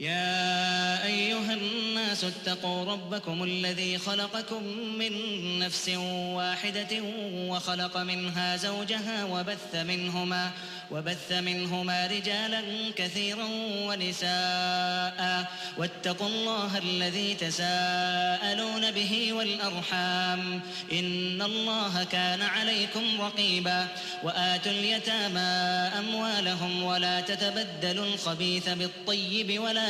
يا أيها الناس اتقوا ربكم الذي خلقكم من نفس واحدة وخلق منها زوجها وبث منهما وبث منهما رجالا كثيرا ونساء واتقوا الله الذي تساءلون به والأرحام إن الله كان عليكم رقيبا وآتوا اليتامى أموالهم ولا تتبدلوا الخبيث بالطيب ولا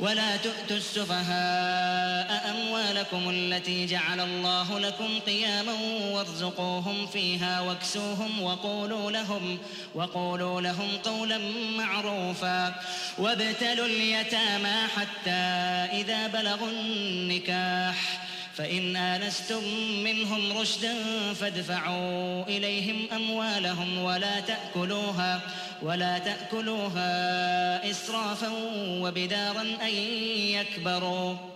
ولا تؤتوا السفهاء أموالكم التي جعل الله لكم قياما وارزقوهم فيها واكسوهم وقولوا لهم وقولوا لهم قولا معروفا. وابتلوا اليتامى حتى إذا بلغوا النكاح. فإن آنستم منهم رشدا فادفعوا إليهم أموالهم ولا تأكلوها ولا تأكلوها إسرافا وبدارا أن يكبروا.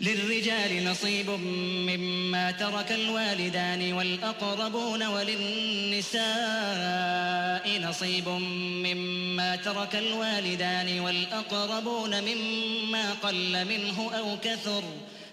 للرجال نصيب مما ترك الوالدان والأقربون وللنساء نصيب مما ترك الوالدان والأقربون مما قل منه أو كثر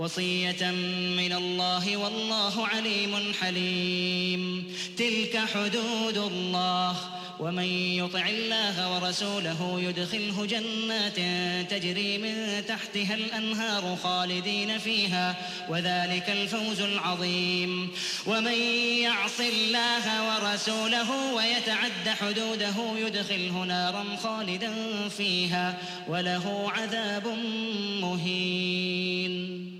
وصية من الله والله عليم حليم. تلك حدود الله. ومن يطع الله ورسوله يدخله جنات تجري من تحتها الأنهار خالدين فيها وذلك الفوز العظيم. ومن يعص الله ورسوله ويتعد حدوده يدخله نارا خالدا فيها وله عذاب مهين.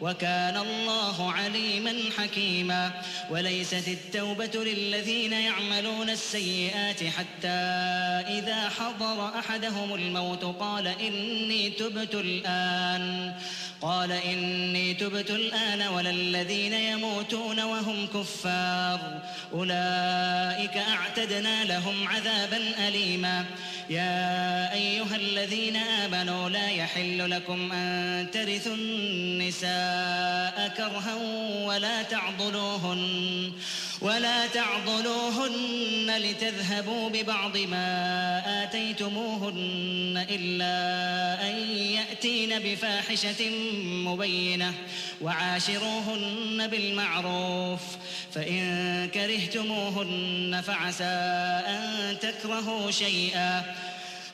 وكان الله عليما حكيما. وليست التوبة للذين يعملون السيئات حتى إذا حضر أحدهم الموت قال إني تبت الآن. قال إني تبت الآن ولا الذين يموتون وهم كفار. أولئك أعتدنا لهم عذابا أليما. يا أيها الذين آمنوا لا يحل لكم أن ترثوا النساء. كرها ولا تعضلوهن ولا تعضلوهن لتذهبوا ببعض ما آتيتموهن إلا أن يأتين بفاحشة مبينة وعاشروهن بالمعروف فإن كرهتموهن فعسى أن تكرهوا شيئا.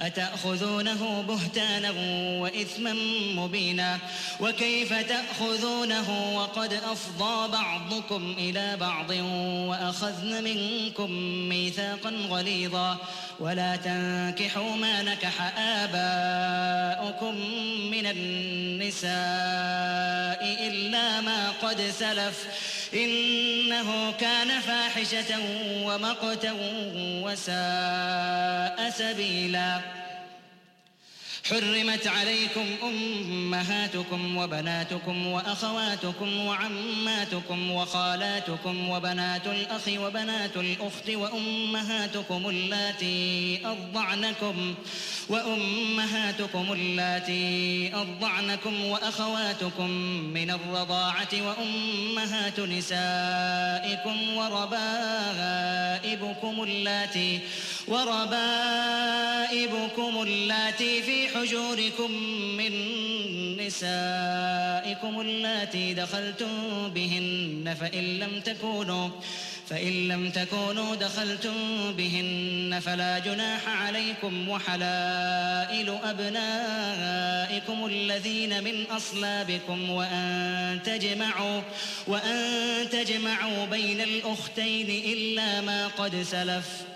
أتأخذونه بهتانا وإثما مبينا؟ وكيف تأخذونه وقد أفضى بعضكم إلى بعض وأخذن منكم ميثاقا غليظا؟ ولا تنكحوا ما نكح آباؤكم من النساء إلا ما قد سلف. إنه كان فاحشة ومقتا وساء سبيلا. حرمت عليكم أمهاتكم وبناتكم وأخواتكم وعماتكم وخالاتكم وبنات الأخ وبنات الأخت وأمهاتكم اللاتي أرضعنكم وأمهاتكم اللاتي أرضعنكم وأخواتكم من الرضاعة وأمهات نسائكم وربائبكم اللاتي وربائبكم اللاتي في حجوركم من نسائكم اللاتي دخلتم بهن فإن لم تكونوا فإن لم تكونوا دخلتم بهن فلا جناح عليكم وحلائل أبنائكم الذين من أصلابكم وأن تجمعوا وأن تجمعوا بين الأختين إلا ما قد سلف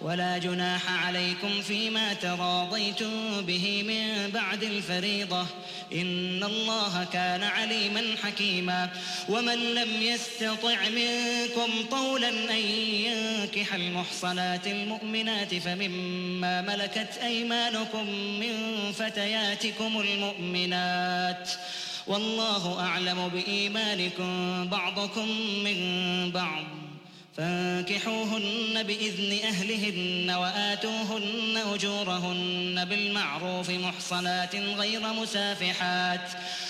ولا جناح عليكم فيما تراضيتم به من بعد الفريضة. إن الله كان عليما حكيما. ومن لم يستطع منكم طولا أن ينكح المحصنات المؤمنات فمما ملكت أيمانكم من فتياتكم المؤمنات. والله أعلم بإيمانكم بعضكم من بعض. فانكحوهن بإذن أهلهن وآتوهن أجورهن بالمعروف محصنات غير مسافحات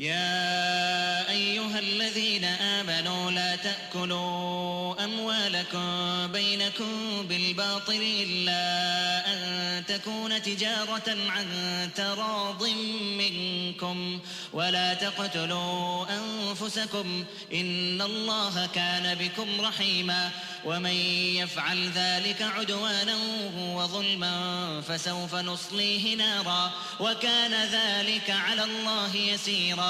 يا أيها الذين آمنوا لا تأكلوا أموالكم بينكم بالباطل إلا أن تكون تجارة عن تراض منكم ولا تقتلوا أنفسكم إن الله كان بكم رحيما ومن يفعل ذلك عدوانا وظلما فسوف نصليه نارا وكان ذلك على الله يسيرا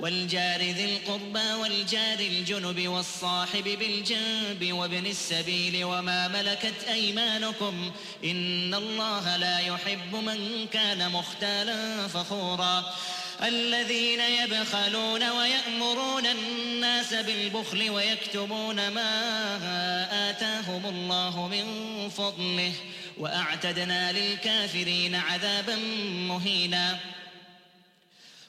والجار ذي القربى والجار الجنب والصاحب بالجنب وابن السبيل وما ملكت أيمانكم إن الله لا يحب من كان مختالا فخورا الذين يبخلون ويأمرون الناس بالبخل ويكتبون ما آتاهم الله من فضله وأعتدنا للكافرين عذابا مهينا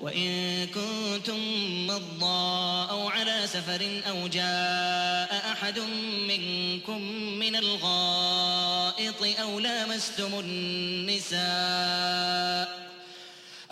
وإن كنتم مرضى أو على سفر أو جاء أحد منكم من الغائط أو لامستم النساء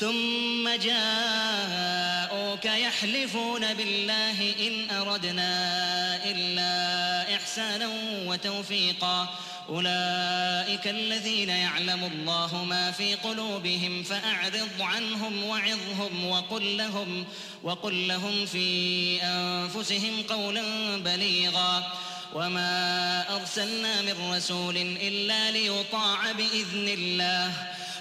ثم جاءوك يحلفون بالله إن أردنا إلا إحسانا وتوفيقا. أولئك الذين يعلم الله ما في قلوبهم فأعرض عنهم وعظهم وقل لهم وقل لهم في أنفسهم قولا بليغا. وما أرسلنا من رسول إلا ليطاع بإذن الله.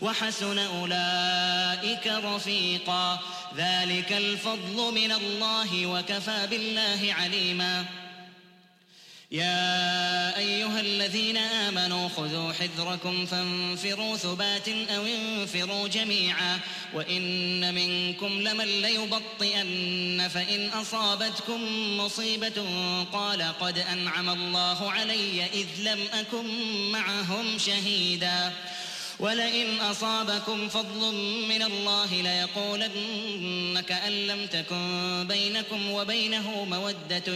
وحسن أولئك رفيقا. ذلك الفضل من الله وكفى بالله عليما. يا أيها الذين آمنوا خذوا حذركم فانفروا ثبات أو انفروا جميعا. وإن منكم لمن ليبطئن فإن أصابتكم مصيبة قال قد أنعم الله علي إذ لم أكن معهم شهيداً. ولئن أصابكم فضل من الله ليقولن كأن لم تكن بينكم وبينه مودة.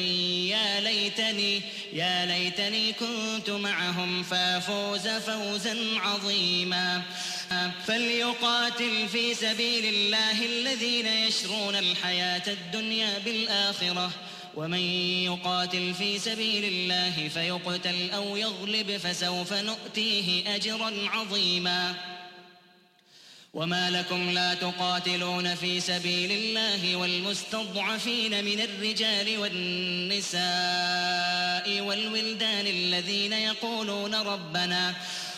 يا ليتني يا ليتني كنت معهم فافوز فوزا عظيما. فليقاتل في سبيل الله الذين يشرون الحياة الدنيا بالآخرة. ومن يقاتل في سبيل الله فيقتل أو يغلب فسوف نؤتيه أجرا عظيما. وما لكم لا تقاتلون في سبيل الله والمستضعفين من الرجال والنساء والولدان الذين يقولون ربنا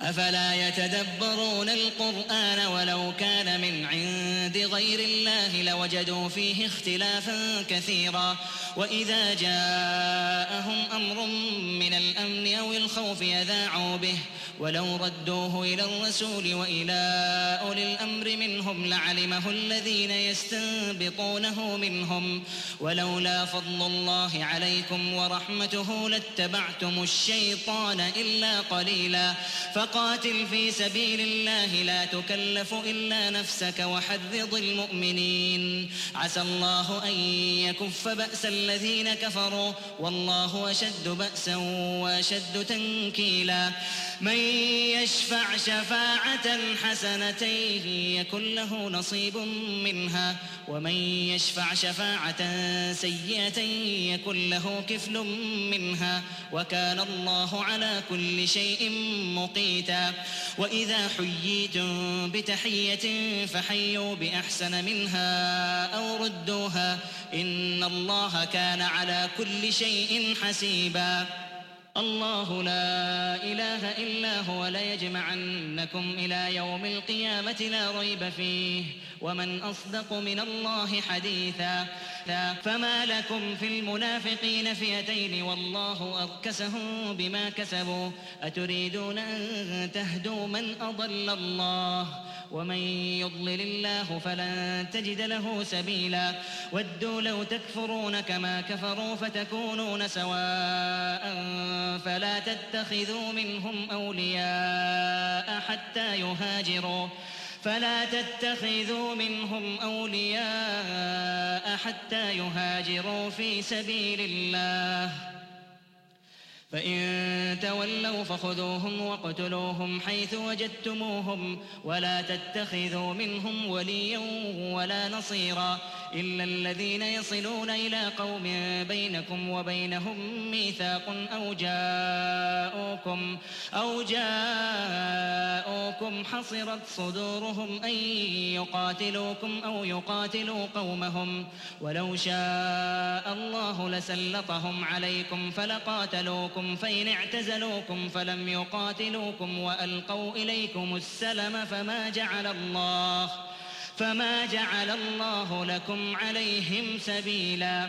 أفلا يتدبرون القرآن ولو كان من عند غير الله لوجدوا فيه اختلافا كثيرا وإذا جاءهم أمر من الأمن أو الخوف يذاعوا به ولو ردوه إلى الرسول وإلى أولي الأمر منهم لعلمه الذين يستنبطونه منهم. ولولا فضل الله عليكم ورحمته لاتبعتم الشيطان إلا قليلا. فقاتل في سبيل الله لا تكلف إلا نفسك وحرض المؤمنين. عسى الله أن يكف بأس الذين كفروا. والله أشد بأسا وأشد تنكيلا. من يشفع شفاعة حسنة يكن له نصيب منها ومن يشفع شفاعة سيئة يكن له كفل منها وكان الله على كل شيء مقيتا. وإذا حييتم بتحية فحيوا بأحسن منها أو ردوها إن الله كان على كل شيء حسيبا. الله لا إله إلا هو ليجمعنكم إلى يوم القيامة لا ريب فيه. ومن أصدق من الله حديثا. فما لكم في المنافقين فئتين والله أركسهم بما كسبوا. أتريدون أن تهدوا من أضل الله؟ ومن يضلل الله فلن تجد له سبيلا. ودوا لو تكفرون كما كفروا فتكونون سواء فلا تتخذوا منهم أولياء حتى يهاجروا. فلا تتخذوا منهم أولياء حتى يهاجروا في سبيل الله. فإن تولوا فخذوهم واقتلوهم حيث وجدتموهم ولا تتخذوا منهم وليا ولا نصيرا إلا الذين يصلون إلى قوم بينكم وبينهم ميثاق أو جاءوكم أو جاءوكم حصرت صدورهم أن يقاتلوكم أو يقاتلوا قومهم ولو شاء الله لسلطهم عليكم فلقاتلوكم فإن اعتزلوكم فلم يقاتلوكم وألقوا إليكم السلم فما جعل الله فما جعل الله لكم عليهم سبيلا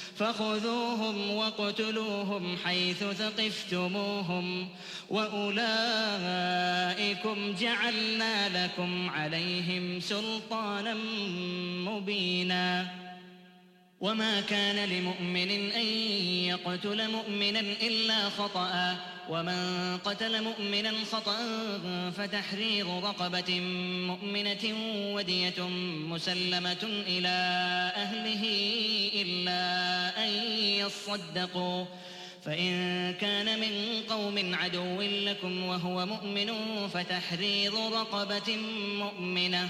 فخذوهم واقتلوهم حيث ثقفتموهم وأولئكم جعلنا لكم عليهم سلطانا مبينا وما كان لمؤمن أن يقتل مؤمنا إلا خطأ ومن قتل مؤمنا خطأ فتحرير رقبة مؤمنة ودية مسلمة إلى أهله إلا أن يصدقوا فإن كان من قوم عدو لكم وهو مؤمن فتحرير رقبة مؤمنة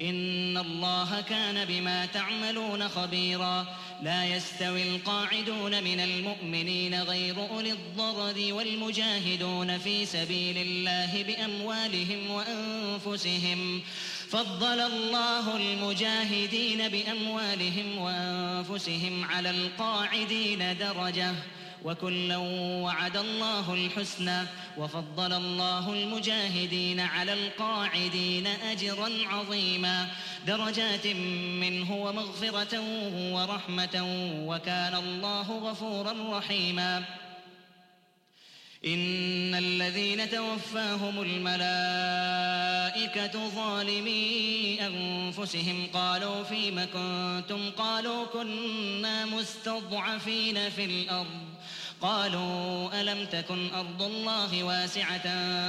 إن الله كان بما تعملون خبيرا. لا يستوي القاعدون من المؤمنين غير أولي الضرر والمجاهدون في سبيل الله بأموالهم وأنفسهم. فضل الله المجاهدين بأموالهم وأنفسهم على القاعدين درجة. وكلا وعد الله الحسنى وفضل الله المجاهدين على القاعدين أجرا عظيما. درجات منه ومغفرة ورحمة وكان الله غفورا رحيما. إن الذين توفاهم الملائكة ظالمي أنفسهم قالوا فيم كنتم؟ قالوا كنا مستضعفين في الأرض. قالوا ألم تكن أرض الله واسعة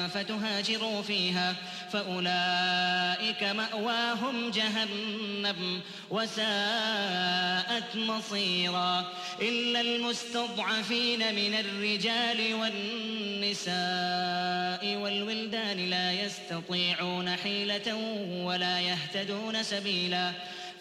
فتهاجروا فيها فأولئك مأواهم جهنم وساءت مصيرا إلا المستضعفين من الرجال والنساء والولدان لا يستطيعون حيلة ولا يهتدون سبيلا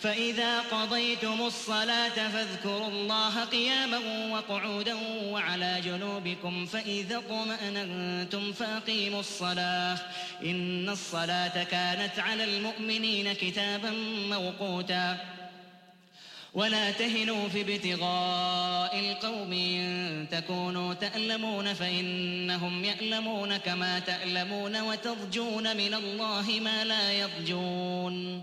فإذا قضيتم الصلاة فاذكروا الله قياما وقعودا وعلى جنوبكم فإذا اطمأننتم فأقيموا الصلاة إن الصلاة كانت على المؤمنين كتابا موقوتا. ولا تهنوا في ابتغاء القوم إن تكونوا تألمون فإنهم يألمون كما تألمون وترجون من الله ما لا يرجون.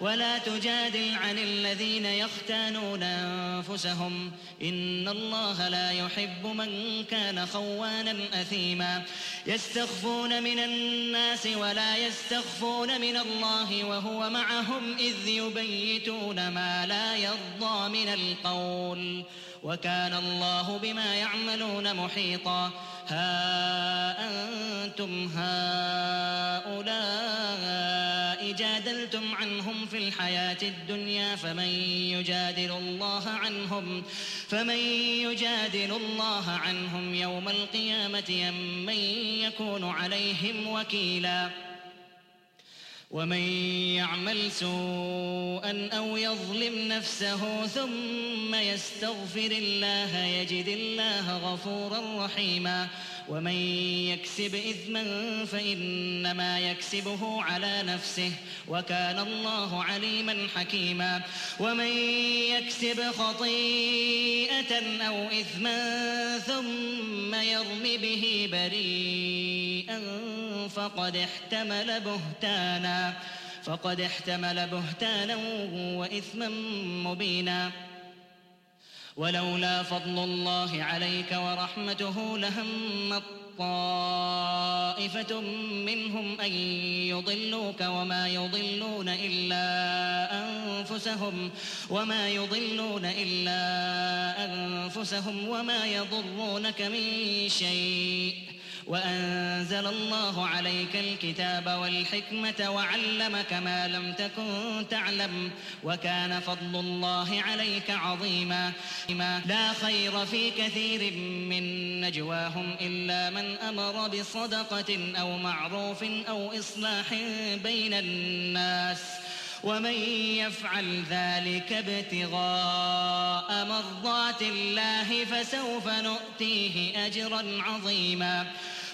ولا تجادل عن الذين يختانون أنفسهم. إن الله لا يحب من كان خوانا أثيما. يستخفون من الناس ولا يستخفون من الله وهو معهم إذ يبيتون ما لا يرضى من القول. وكان الله بما يعملون محيطا. ها أنتم هؤلاء جادلتم عنهم في الحياة الدنيا فمن يجادل الله عنهم فمن يجادل الله عنهم يوم القيامة أم من يكون عليهم وكيلاً ومن يعمل سوءا أو يظلم نفسه ثم يستغفر الله يجد الله غفورا رحيما ومن يكسب إثما فإنما يكسبه على نفسه وكان الله عليما حكيما ومن يكسب خطيئة أو إثما ثم يرم به بريئا فقد احتمل بهتانا فقد احتمل بهتانا وإثما مبينا. ولولا فضل الله عليك ورحمته لهم طائفة منهم أن يضلوك وما يضلون إلا أنفسهم وما يضلون إلا أنفسهم وما يضرونك من شيء. وأنزل الله عليك الكتاب والحكمة وعلمك ما لم تكن تعلم وكان فضل الله عليك عظيما. لا خير في كثير من نجواهم إلا من أمر بصدقة أو معروف أو إصلاح بين الناس. ومن يفعل ذلك ابتغاء مرضات الله فسوف نؤتيه أجرا عظيما.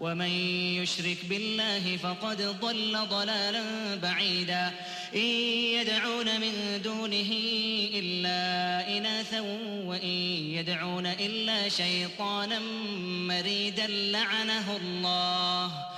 ومن يشرك بالله فقد ضل ضلالا بعيدا. إن يدعون من دونه إلا إناثا وإن يدعون إلا شيطانا مريدا لعنه الله.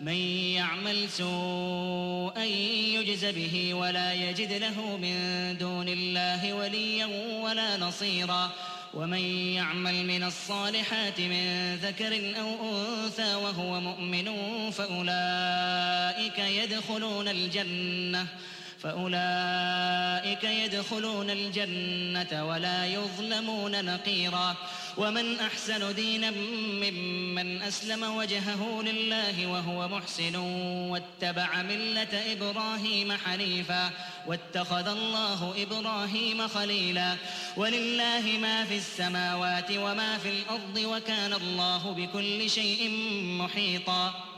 من يعمل سوءا يجز به ولا يجد له من دون الله وليا ولا نصيرا. ومن يعمل من الصالحات من ذكر أو أنثى وهو مؤمن فأولئك يدخلون الجنة فأولئك يدخلون الجنة ولا يظلمون نقيرا. ومن أحسن دينا ممن أسلم وجهه لله وهو محسن واتبع ملة إبراهيم حنيفا واتخذ الله إبراهيم خليلا. ولله ما في السماوات وما في الأرض وكان الله بكل شيء محيطا.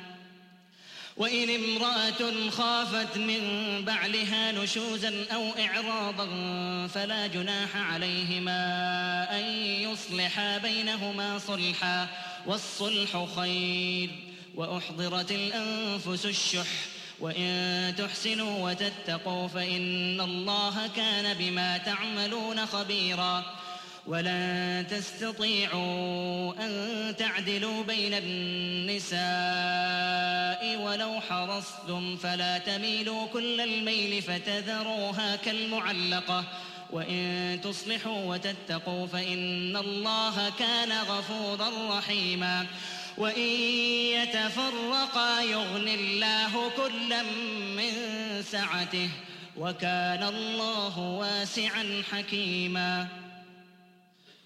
وإن امرأة خافت من بعلها نشوزا أو إعراضا فلا جناح عليهما أن يصلحا بينهما صلحا والصلح خير وأحضرت الأنفس الشح وإن تحسنوا وتتقوا فإن الله كان بما تعملون خبيرا ولن تستطيعوا أن تعدلوا بين النساء ولو حرصتم فلا تميلوا كل الميل فتذروها كالمعلقة وإن تصلحوا وتتقوا فإن الله كان غفورا رحيما وإن يتفرقا يغن الله كلا من سعته وكان الله واسعا حكيما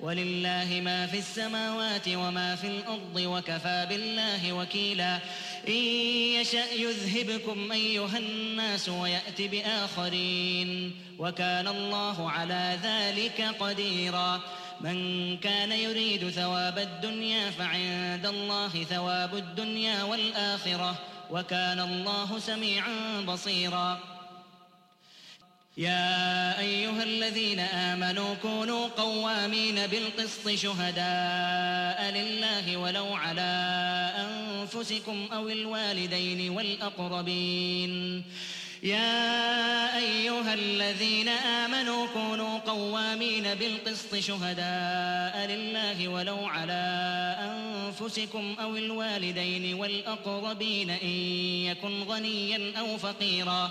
ولله ما في السماوات وما في الأرض وكفى بالله وكيلا. إن يشأ يذهبكم أيها الناس ويأت بآخرين. وكان الله على ذلك قديرا. من كان يريد ثواب الدنيا فعند الله ثواب الدنيا والآخرة. وكان الله سميعا بصيرا. يا أيها الذين آمنوا كونوا قوامين بالقسط شهداء لله ولو على أنفسكم أو الوالدين والأقربين. يا أيها الذين آمنوا كونوا قوامين بالقسط شهداء لله ولو على أنفسكم أو الوالدين والأقربين إن يكن غنيا أو فقيرا.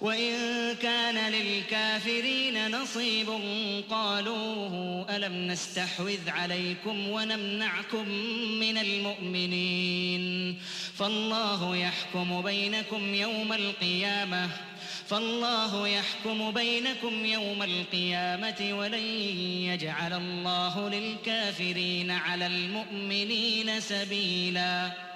وإن كان للكافرين نصيب قالوا ألم نستحوذ عليكم ونمنعكم من المؤمنين فالله يحكم بينكم يوم القيامة فالله يحكم بينكم يوم القيامة ولن يجعل الله للكافرين على المؤمنين سبيلاً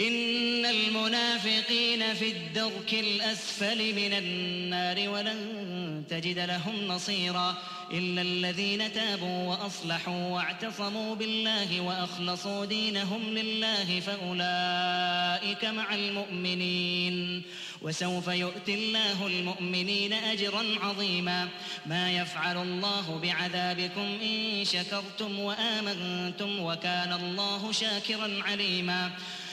إن المنافقين في الدرك الأسفل من النار ولن تجد لهم نصيرا إلا الذين تابوا وأصلحوا واعتصموا بالله وأخلصوا دينهم لله فأولئك مع المؤمنين وسوف يؤتي الله المؤمنين أجرا عظيما ما يفعل الله بعذابكم إن شكرتم وآمنتم وكان الله شاكرا عليما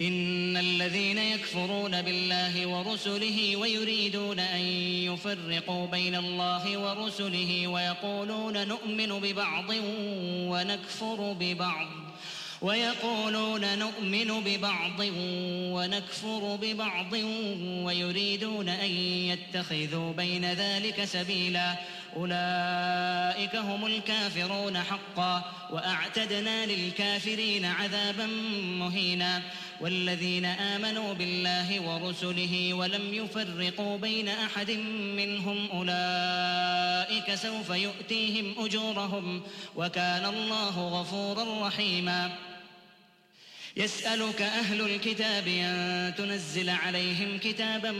إن الذين يكفرون بالله ورسله ويريدون أن يفرقوا بين الله ورسله ويقولون نؤمن ببعض ونكفر ببعض ويقولون نؤمن ببعض ونكفر ببعض ويريدون أن يتخذوا بين ذلك سبيلا. أولئك هم الكافرون حقا وأعتدنا للكافرين عذابا مهينا. والذين آمنوا بالله ورسله ولم يفرقوا بين أحد منهم أولئك سوف يؤتيهم أجورهم وكان الله غفورا رحيما. يسألك أهل الكتاب أن تنزل عليهم كتابا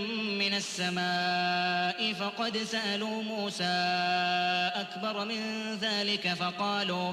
من السماء فقد سألوا موسى أكبر من ذلك فقالوا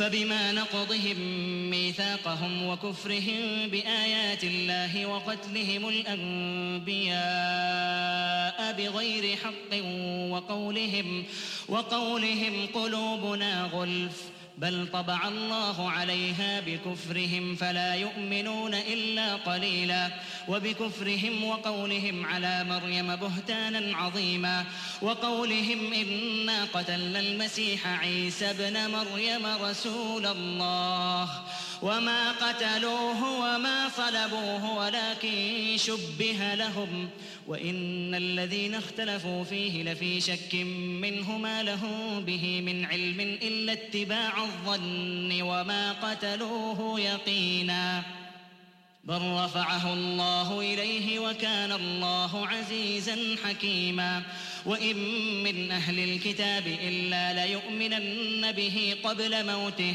فبما نقضهم ميثاقهم وكفرهم بآيات الله وقتلهم الأنبياء بغير حق وقولهم وقولهم قلوبنا غلف بل طبع الله عليها بكفرهم فلا يؤمنون إلا قليلا وبكفرهم وقولهم على مريم بهتانا عظيما وقولهم إنا قتلنا المسيح عيسى ابن مريم رسول الله وما قتلوه وما صلبوه ولكن شبه لهم وإن الذين اختلفوا فيه لفي شك منه ما له به من علم إلا اتباع الظن وما قتلوه يقينا بل رفعه الله إليه وكان الله عزيزا حكيما وإن من أهل الكتاب إلا ليؤمنن به قبل موته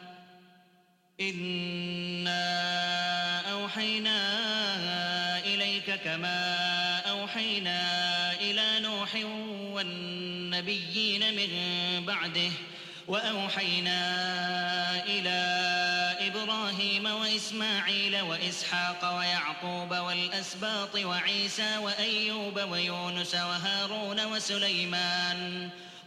إنا أوحينا إليك كما أوحينا إلى نوح والنبيين من بعده وأوحينا إلى إبراهيم وإسماعيل وإسحاق ويعقوب والأسباط وعيسى وأيوب ويونس وهارون وسليمان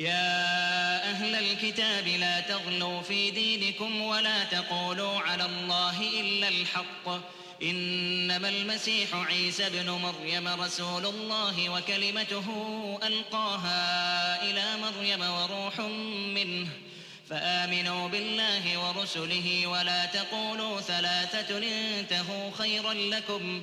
يا أهل الكتاب لا تغلوا في دينكم ولا تقولوا على الله إلا الحق. إنما المسيح عيسى بن مريم رسول الله وكلمته ألقاها إلى مريم وروح منه. فآمنوا بالله ورسله ولا تقولوا ثلاثة انتهوا خيرا لكم.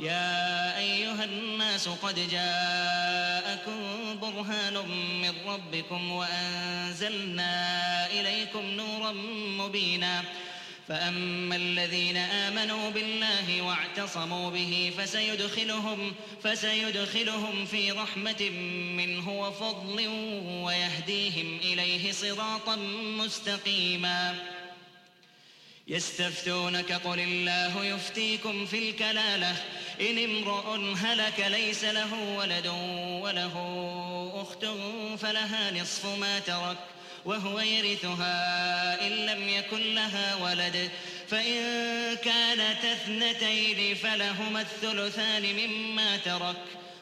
يا أيها الناس قد جاءكم برهان من ربكم وأنزلنا إليكم نورا مبينا. فأما الذين آمنوا بالله واعتصموا به فسيدخلهم فسيدخلهم في رحمة منه وفضل ويهديهم إليه صراطا مستقيما. يستفتونك قل الله يفتيكم في الكلالة. إن امرؤ هلك ليس له ولد وله أخت فلها نصف ما ترك وهو يرثها إن لم يكن لها ولد. فإن كانت اثنتين فلهما الثلثان مما ترك.